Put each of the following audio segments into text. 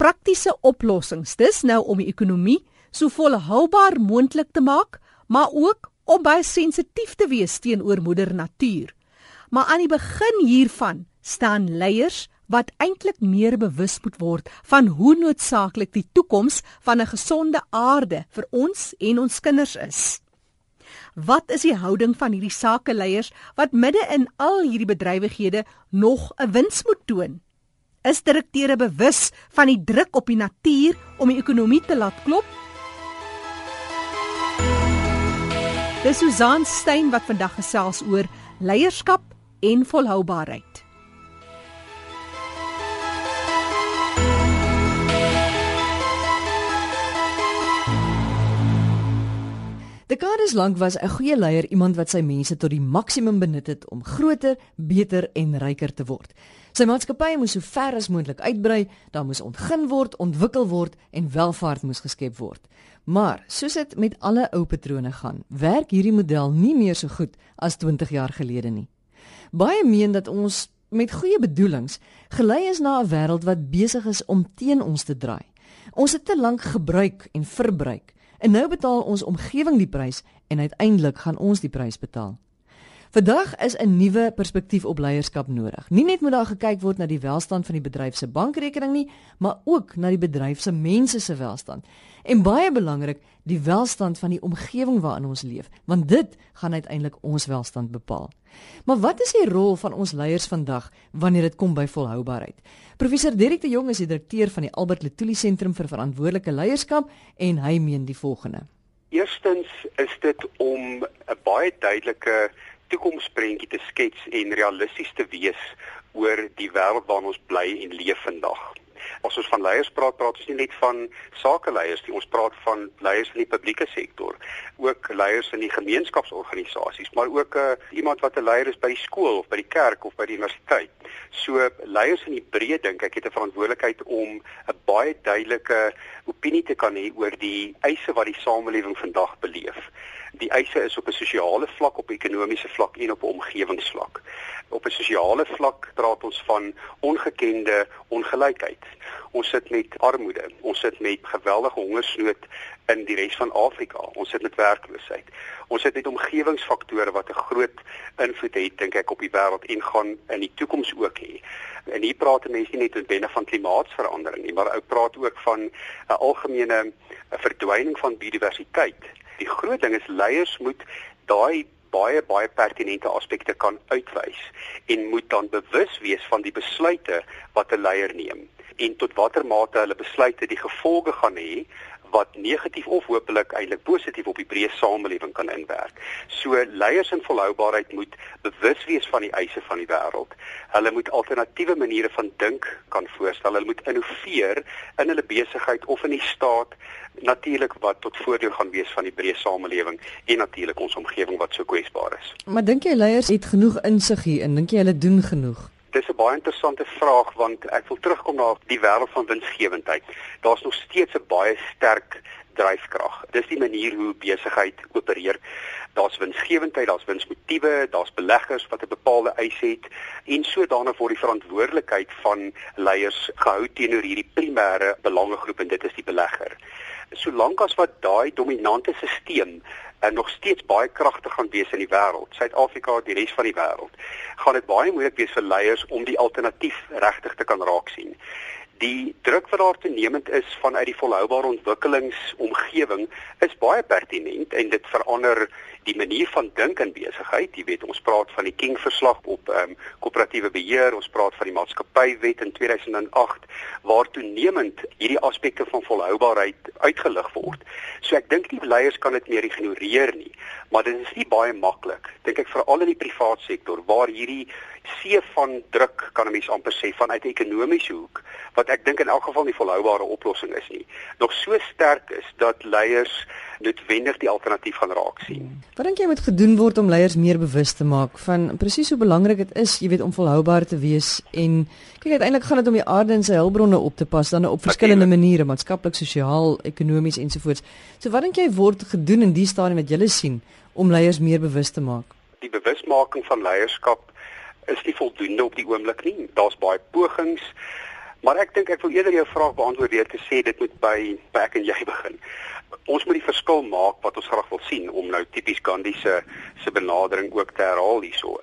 praktiese oplossings. Dis nou om die ekonomie so volhoubaar moontlik te maak, maar ook om baie sensitief te wees teenoor moeder natuur. Maar aan die begin hiervan staan leiers wat eintlik meer bewus moet word van hoe noodsaaklik die toekoms van 'n gesonde aarde vir ons en ons kinders is. Wat is die houding van hierdie sakeleiers wat midde in al hierdie bedrywighede nog 'n wins moet toon? Is direkteure bewus van die druk op die natuur om die ekonomie te laat klop? Dis Susan Stein wat vandag gesels oor leierskap en volhoubaarheid. Dekades lank was 'n goeie leier iemand wat sy mense tot die maksimum benut het om groter, beter en ryker te word. Sy maatskappy moes so ver as moontlik uitbrei, daar moes ontgin word, ontwikkel word en welvaart moes geskep word. Maar soos dit met alle ou patrone gaan, werk hierdie model nie meer so goed as 20 jaar gelede nie. Baie meen dat ons met goeie bedoelings gelei is na 'n wêreld wat besig is om teen ons te draai. Ons het te lank gebruik en verbruik En nou betaal ons omgewing die prys en uiteindelik gaan ons die prys betaal. Vandag is 'n nuwe perspektief op leierskap nodig. Nie net moet daar gekyk word na die welstand van die bedryf se bankrekening nie, maar ook na die bedryf se mense se welstand. En baie belangrik, die welstand van die omgewing waarin ons leef, want dit gaan uiteindelik ons welstand bepaal. Maar wat is die rol van ons leiers vandag wanneer dit kom by volhoubaarheid? Professor Derek de Jong is die direkteur van die Albert Letoile Sentrum vir Verantwoordelike Leierskap en hy meen die volgende. Eerstens is dit om 'n baie duidelike toekomsprentjie te skets en realisties te wees oor die wêreld waarin ons bly en leef vandag. As ons van leiers praat, praat ons nie net van sakeleiers nie, ons praat van leiers in die publieke sektor, ook leiers in die gemeenskapsorganisasies, maar ook uh, iemand wat 'n leier is by die skool of by die kerk of by die universiteit. So leiers in die breë dink ek het 'n verantwoordelikheid om 'n baie duidelike opinie te kan hê oor die eise wat die samelewing vandag beleef. Die eise is op 'n sosiale vlak, op 'n ekonomiese vlak en op 'n omgewingsvlak. Op 'n sosiale vlak praat ons van ongekende ongelykheid. Ons sit met armoede, ons sit met geweldige hongersnood in die res van Afrika. Ons sit met werkloosheid. Ons sit met omgewingsfaktore wat 'n groot invloed het dink ek op die wêreld en gaan in die toekoms ook hê. En hier praat mense nie net noodwendig van klimaatsverandering nie, maar ou praat ook van 'n algemene verdwyning van biodiversiteit die groot ding is leiers moet daai baie baie pertinente aspekte kan uitwys en moet dan bewus wees van die besluite wat 'n leier neem en tot watter mate hulle besluite die gevolge gaan hê wat negatief of hopelik eintlik positief op die breë samelewing kan inwerk. So leiers in volhoubaarheid moet bewus wees van die eise van die wêreld. Hulle moet alternatiewe maniere van dink kan voorstel. Hulle moet innoveer in hulle besigheid of in die staat natuurlik wat tot voordeel gaan wees van die breë samelewing en natuurlik ons omgewing wat so kwesbaar is. Maar dink jy leiers het genoeg insig hier en dink jy hulle doen genoeg? Dis 'n baie interessante vraag want ek wil terugkom na die wêreld van winsgewendheid. Daar's nog steeds 'n baie sterk dryfkrag. Dis die manier hoe besigheid opereer. Daar's winsgewendheid, daar's winsmotiewe, daar's beleggers wat 'n bepaalde eis het en sodanig word die verantwoordelikheid van leiers gehou teenoor hierdie primêre belangegroep en dit is die belegger. Solank as wat daai dominante stelsel en nog steeds baie kragtig gaan wees in die wêreld, Suid-Afrika, die res van die wêreld, gaan dit baie moeilik wees vir leiers om die alternatief regtig te kan raak sien. Die druk wat daar toenemend is vanuit die volhoubare ontwikkelingsomgewing is baie pertinent en dit verander die manier van dink in besigheid. Jy weet, ons praat van die King verslag op ehm um, koöperatiewe beheer, ons praat van die maatskappywet in 2008 waar toenemend hierdie aspekte van volhoubaarheid uitgelig word. So ek dink nie leiers kan dit meer ignoreer nie, maar dit is nie baie maklik. Dink ek veral in die privaat sektor waar hierdie see van druk kan 'n mens amper sê vanuit 'n ekonomiese hoek wat ek dink in elk geval nie volhoubare oplossing is nie. Nog so sterk is dat leiers noodwendig die alternatief gaan raak sien. Wat dink jy moet gedoen word om leiers meer bewus te maak van presies hoe belangrik dit is, jy weet, om volhoubaar te wees en kyk uiteindelik gaan dit om die aarde en sy hulpbronne op te pas dan op verskillende maniere, maatskaplik, sosiaal, ekonomies ensovoorts. So wat dink jy word gedoen in die stadium wat jy sien om leiers meer bewus te maak? Die bewusmaking van leierskap is nie voldoende op die oomblik nie. Daar's baie pogings, Maar ek dink ek wil eerder jou vraag beantwoord deur te sê dit moet by by ek en jy begin. Ons moet die verskil maak wat ons graag wil sien om nou tipies Gandhi se se benadering ook te herhaal hierso.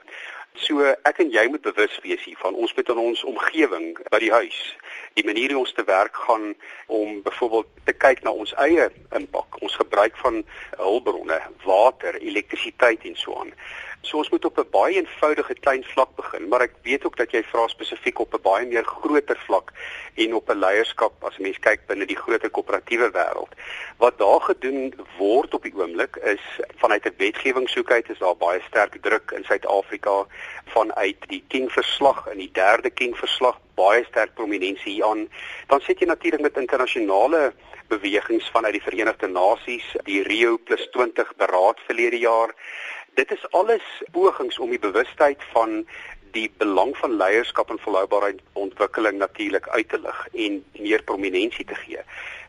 So ek en jy moet bewus wees hiervan. Ons moet in ons omgewing by die huis die manier hoe ons te werk gaan om byvoorbeeld te kyk na ons eie impak, ons gebruik van hulpbronne, water, elektrisiteit en so aan. So ons moet op 'n baie eenvoudige klein vlak begin, maar ek weet ook dat jy vra spesifiek op 'n baie meer groter vlak en op 'n leierskap as mens kyk binne die groter koöperatiewe wêreld. Wat daar gedoen word op die oomblik is vanuit 'n wetgewingshoekheid is daar baie sterk druk in Suid-Afrika vanuit die King verslag en die derde King verslag baie sterk prominensie hier aan. Dan sit jy natuurlik met internasionale bewegings vanuit die Verenigde Nasies, die Rio + 20 beraad verlede jaar dit is alles pogings om die bewustheid van die belang van leierskap en volhoubaarheid ontwikkeling natuurlik uit te lig en meer prominensie te gee.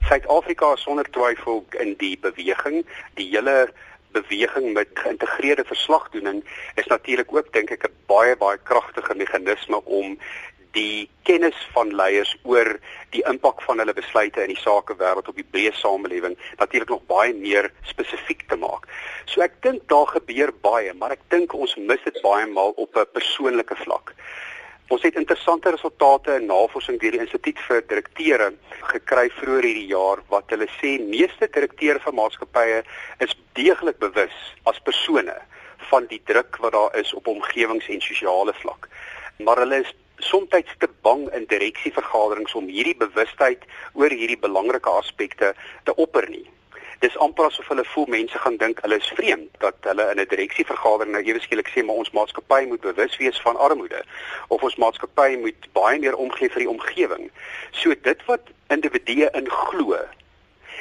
Suid-Afrika is sonder twyfel in die beweging, die hele beweging met geïntegreerde verslagdoening is natuurlik ook dink ek 'n baie baie kragtige meganisme om die kennis van leiers oor die impak van hulle besluite in die sakewêreld op die breë samelewing natuurlik nog baie meer spesifiek te maak. So ek dink daar gebeur baie, maar ek dink ons mis dit baie maal op 'n persoonlike vlak. Ons het interessante resultate in navorsing deur die Instituut vir Direkteure gekry vroeër hierdie jaar wat hulle sê meeste direkteure van maatskappye is deeglik bewus as persone van die druk wat daar is op omgewings en sosiale vlak. Maar hulle is soms te bang in direksievergaderings om hierdie bewustheid oor hierdie belangrike aspekte te opper nie. Dis amper asof hulle voel mense gaan dink hulle is vreemd dat hulle in 'n direksievergadering nou ewe skielik sê maar ons maatskappy moet bewus wees van armoede of ons maatskappy moet baie meer omgee vir die omgewing. So dit wat individue in glo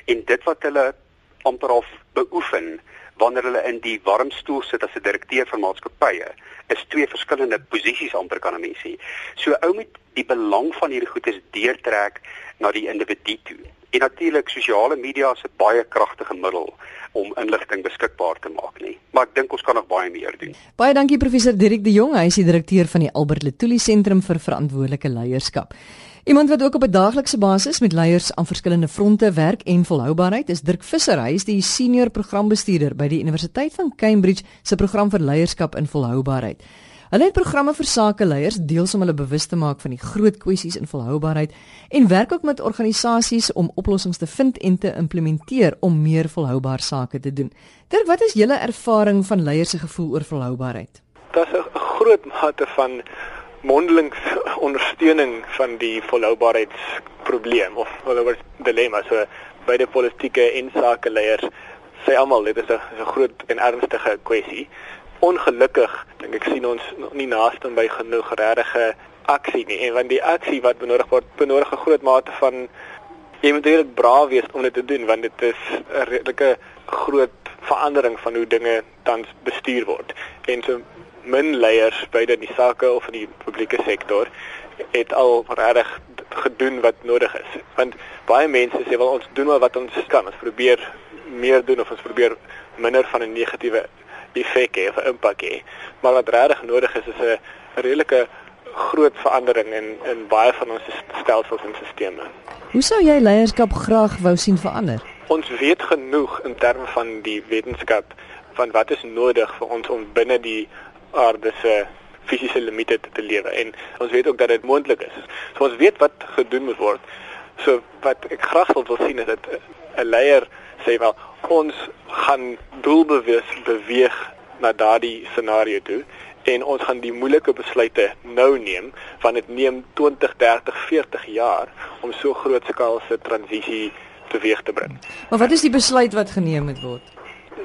en dit wat hulle amper of beoefen wanneer hulle in die warm stoel sit as 'n direkteur van maatskappye is twee verskillende posisies amper kan 'n mens sê. So ou moet die belang van hierdie goedes deurtrek na die individu toe. En natuurlik sosiale media is 'n baie kragtige middel om inligting beskikbaar te maak nie. Maar ek dink ons kan nog baie meer doen. Baie dankie professor Dirk de Jong, hy is die direkteur van die Albert Letoile Sentrum vir Verantwoordelike Leierskap. Iemand wat ook op 'n daaglikse basis met leiers aan verskillende fronte werk en volhoubaarheid is Dirk Visser. Hy is die senior programbestuurder by die Universiteit van Cambridge se program vir leierskap en volhoubaarheid. Hulle het programme vir sakeleiers deels om hulle bewus te maak van die groot kwessies in volhoubaarheid en werk ook met organisasies om oplossings te vind en te implementeer om meer volhoubaar sake te doen. Dirk, wat is julle ervaring van leiers se gevoel oor volhoubaarheid? Daar's 'n groot mate van mondelings ondersteuning van die volhoubaarheidsprobleem of volhoubaar dilemma so beide politieke en sakeleiers sê almal dit is 'n groot en ernstige kwessie. Ongelukkig dink ek sien ons nie naaste by genoeg regte aksie nie en want die aksie wat benodig word benodig 'n groot mate van jy moet regtig braaf wees om dit te doen want dit is 'n redelike groot verandering van hoe dinge tans bestuur word. En so min leiers beide in die sake of in die publieke sektor het al reg gedoen wat nodig is. Want baie mense sê wel ons doen maar wat ons kan. Ons probeer meer doen of ons probeer minder van 'n negatiewe effek hê of 'n impak hê. Maar wat regtig nodig is is 'n redelike groot verandering in in baie van ons stelsels en stelsels. Hoe sou jy leierskap graag wou sien verander? Ons weet genoeg in terme van die wetenskap van wat is nodig vir ons om binne die aarde se fisiese limite te, te lewe en ons weet ook dat dit moontlik is. So ons weet wat gedoen moet word. So wat ek graag wil sien is dat 'n leier sê wel ons gaan doelbewus beweeg na daardie scenario toe en ons gaan die moeilike besluite nou neem want dit neem 20, 30, 40 jaar om so groot skaalse transisie teweeg te bring. Maar wat is die besluit wat geneem moet word?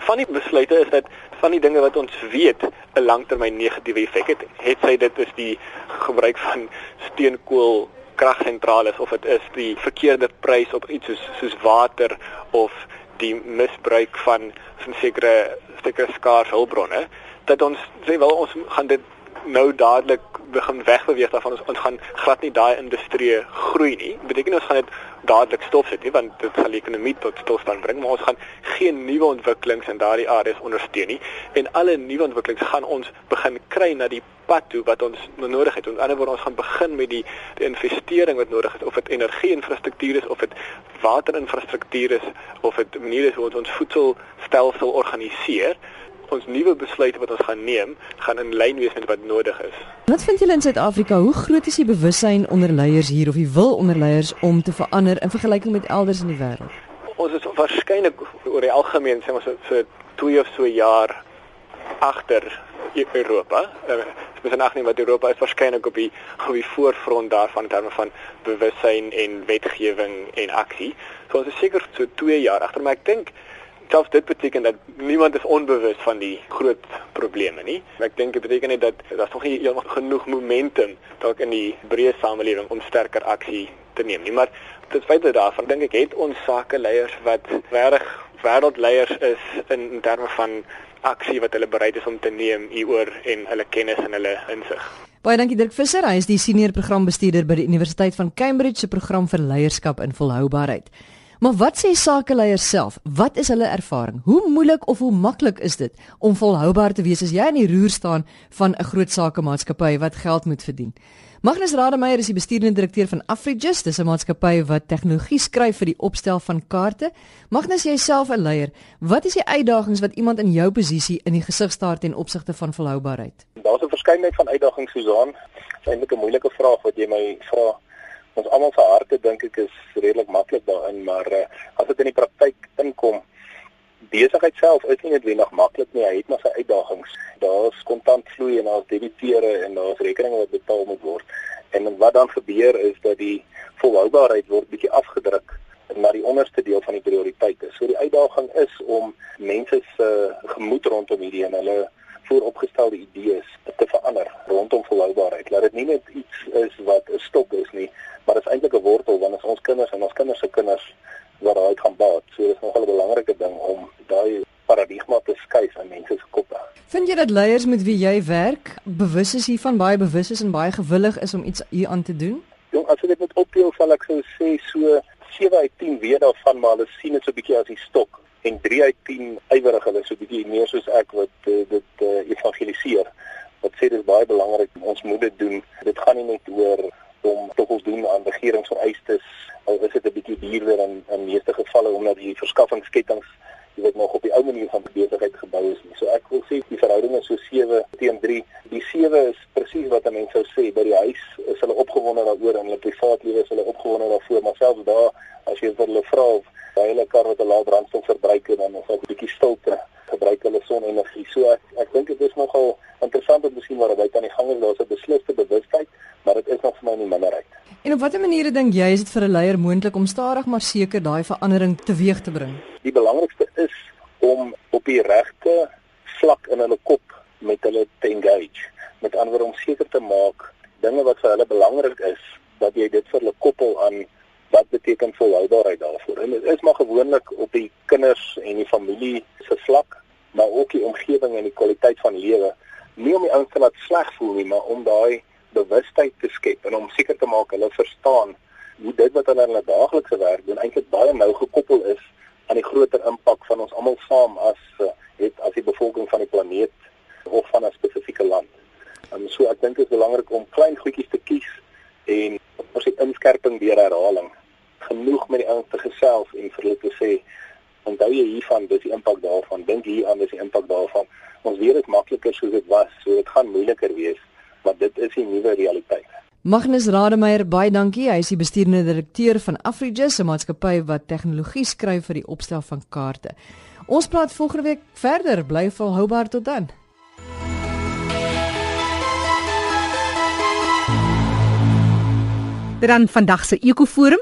Van die besluite is dat van die dinge wat ons weet 'n langtermyn negatiewe effek het. Het sy dit is die gebruik van steenkool kragsentrale of dit is die verkeerde prys op iets soos soos water of die misbruik van van sekere sekere skaars hulpbronne dat ons sê wel ons gaan dit nou dadelik begin wegbeweeg daarvan ons, gaan glad nie daai industrie groei nie. Beteken ons gaan dit dadelik stopsit nie want dit sal die ekonomie tot stilstand bring, maar ons gaan geen nuwe ontwikkelings in daardie areas ondersteun nie en alle nuwe ontwikkelings gaan ons begin kry na die pad toe wat ons nodig het. Aan die ander woord ons gaan begin met die die investering wat nodig is of dit energie-infrastruktuur is of dit waterinfrastruktuur is of dit maniere is hoe ons ons voedselstelsel organiseer ons nuwe besluite wat ons gaan neem, gaan in lyn wees met wat nodig is. Wat vind julle in Suid-Afrika? Hoe groot is die bewussyn onder leiers hier of die wil onder leiers om te verander in vergelyking met elders in die wêreld? Ons is waarskynlik oor die algemeen sê ons so 2 of so jaar agter Europa. Uh, Ons moet aanneem dat Europa is waarskynlik op die op die voorfront daarvan in terme van bewussyn en wetgewing en aksie. So ons is seker so 2 jaar agter, maar ek dink selfs dit beteken dat niemand is onbewus van die groot probleme nie. Ek dink dit beteken net dat daar's nog nie genoeg momentum dalk in die breë samelewing om sterker aksie te neem nie. Maar dit feit dat daarvan dink ek het ons sakeleiers wat reg wêreldleiers is in, in terme van aksie wat hulle bereid is om te neem hieroor en hulle kennis en hulle insig. Baie dankie Dirk Visser, hy is die senior programbestuurder by die Universiteit van Cambridge se program vir leierskap in volhoubaarheid. Maar wat sê sakeleiers self? Wat is hulle ervaring? Hoe moeilik of hoe maklik is dit om volhoubaar te wees as jy in die roer staan van 'n groot sakemaatskappy wat geld moet verdien? Magnus Rademeier is die bestuurende direkteur van Afrigis, dis 'n maatskappy wat tegnologie skryf vir die opstel van kaarte. Magnus, jouself 'n leier, wat is die uitdagings wat iemand in jou posisie in die gesig staar ten opsigte van volhoubaarheid? Daar's 'n verskeidenheid van uitdagings, Susan. Dit is eintlik 'n moeilike vraag wat jy my vra ons almal se harte dink ek is redelik maklik daarin, maar uh, as dit in die praktyk inkom, besigheid self is nie noodwendig maklik nie. Hy het maar sy uitdagings. Daar's kontantvloei en daar's debiteure en daar's rekeninge wat betaal moet word. En wat dan gebeur is dat die volhoubaarheid word bietjie afgedruk na die onderste deel van die prioriteite. So die uitdaging is om mense se gemoed rondom hierdie en hulle vooropgestelde idees te verander rondom volhoubaarheid. Laat dit nie net iets is wat 'n stok is nie, maar dit is eintlik 'n wortel as ons kinders en ons kinders se kinders wat daai gaan baat. So dis nogal 'n belangrike ding om daai paradigma te skuif in mense se koppe. Vind jy dat leiers met wie jy werk bewus is hiervan, baie bewus is en baie gewillig is om iets hier aan te doen? Jong, as ek dit moet opdeel, sal ek sou sê so 7 uit 10 weet daarvan, maar hulle sien dit so 'n bietjie as 'n stok en 3 uit 10 ywerig hulle so bietjie meer soos ek wat uh, dit uh, evangeliseer. Wat sê dis baie belangrik ons moet dit doen. Dit gaan nie net oor om ons doen aan regeringsvereistes al is dit 'n bietjie duurder in in meeste gevalle omdat die verskaffingsketTINGS jy weet nog op die ou manier van besigheid gebou is. So ek wil sê die verhouding is so 7 teen 3. Die 7 is presies wat mense sou sê by die huis is hulle opgewonde daaroor en hulle privaat lewe is hulle opgewonde daarvoor, maar selfs daar as jy vir hulle vra of hy hulle kar met 'n lae brandstof verbruik en dan of 'n bietjie stilte gebruik hulle sonenergie. So ek ek dink dit is nogal interessant om te sien waar dit aan die gang is. Daar's 'n besliste bewustheid, maar dit is nog vir my nie minderheid. En op watter maniere dink jy is dit vir 'n leier moontlik om stadig maar seker daai verandering teweeg te bring? Die belangrikste is om op die regte vlak in hulle kop met hulle te engage. Met ander woorde om seker te maak dinge wat vir hulle belangrik is, dat jy dit vir hulle koppel aan wat beteken volhoubaarheid daarvoor. En dit is maar gewoonlik op die kinders en die familie se vlak, maar ook die omgewing en die kwaliteit van lewe. Nie om die ouens te laat sleg voel nie, maar om daai bewustheid te skep en om seker te maak hulle verstaan hoe dit wat hulle in hulle daaglikse werk doen eintlik baie nou gekoppel is aan die groter impak van ons almal saam as eh, het as die bevolking van die planeet of van 'n spesifieke land. En so ek dink dit is belangrik om klein goedjies te kies en ons het inskerping deur herhaling genoeg met die ouens te gesels en vir hulle te sê onthou jy hiervan dis die impak daarvan. Dink hier aan dis die impak daarvan. Ons weet dit makliker soos dit was so dit gaan moeiliker wees maar dit is die nuwe realiteit. Magnus Rademeier baie dankie. Hy is die bestuurende direkteur van Afrigis 'n maatskappy wat tegnologie skryf vir die opstel van kaarte. Ons praat volgende week verder. Bly volhoubaar tot dan. Dan vandag se Ekoforum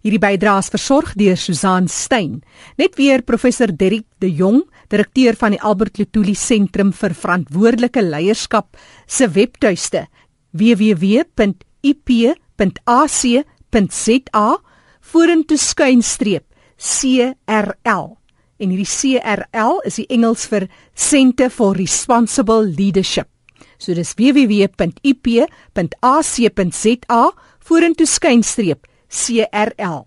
Hierdie bydraes versorg deur Susan Stein. Net weer professor Derrick De Jong, direkteur van die Albert Lutuli Sentrum vir Verantwoordelike Leierskap se webtuiste www.ip.ac.za vorentoe skuinstreep CRL. En hierdie CRL is die Engels vir Centre for Responsible Leadership. So dis www.ip.ac.za vorentoe skynstreep CRL.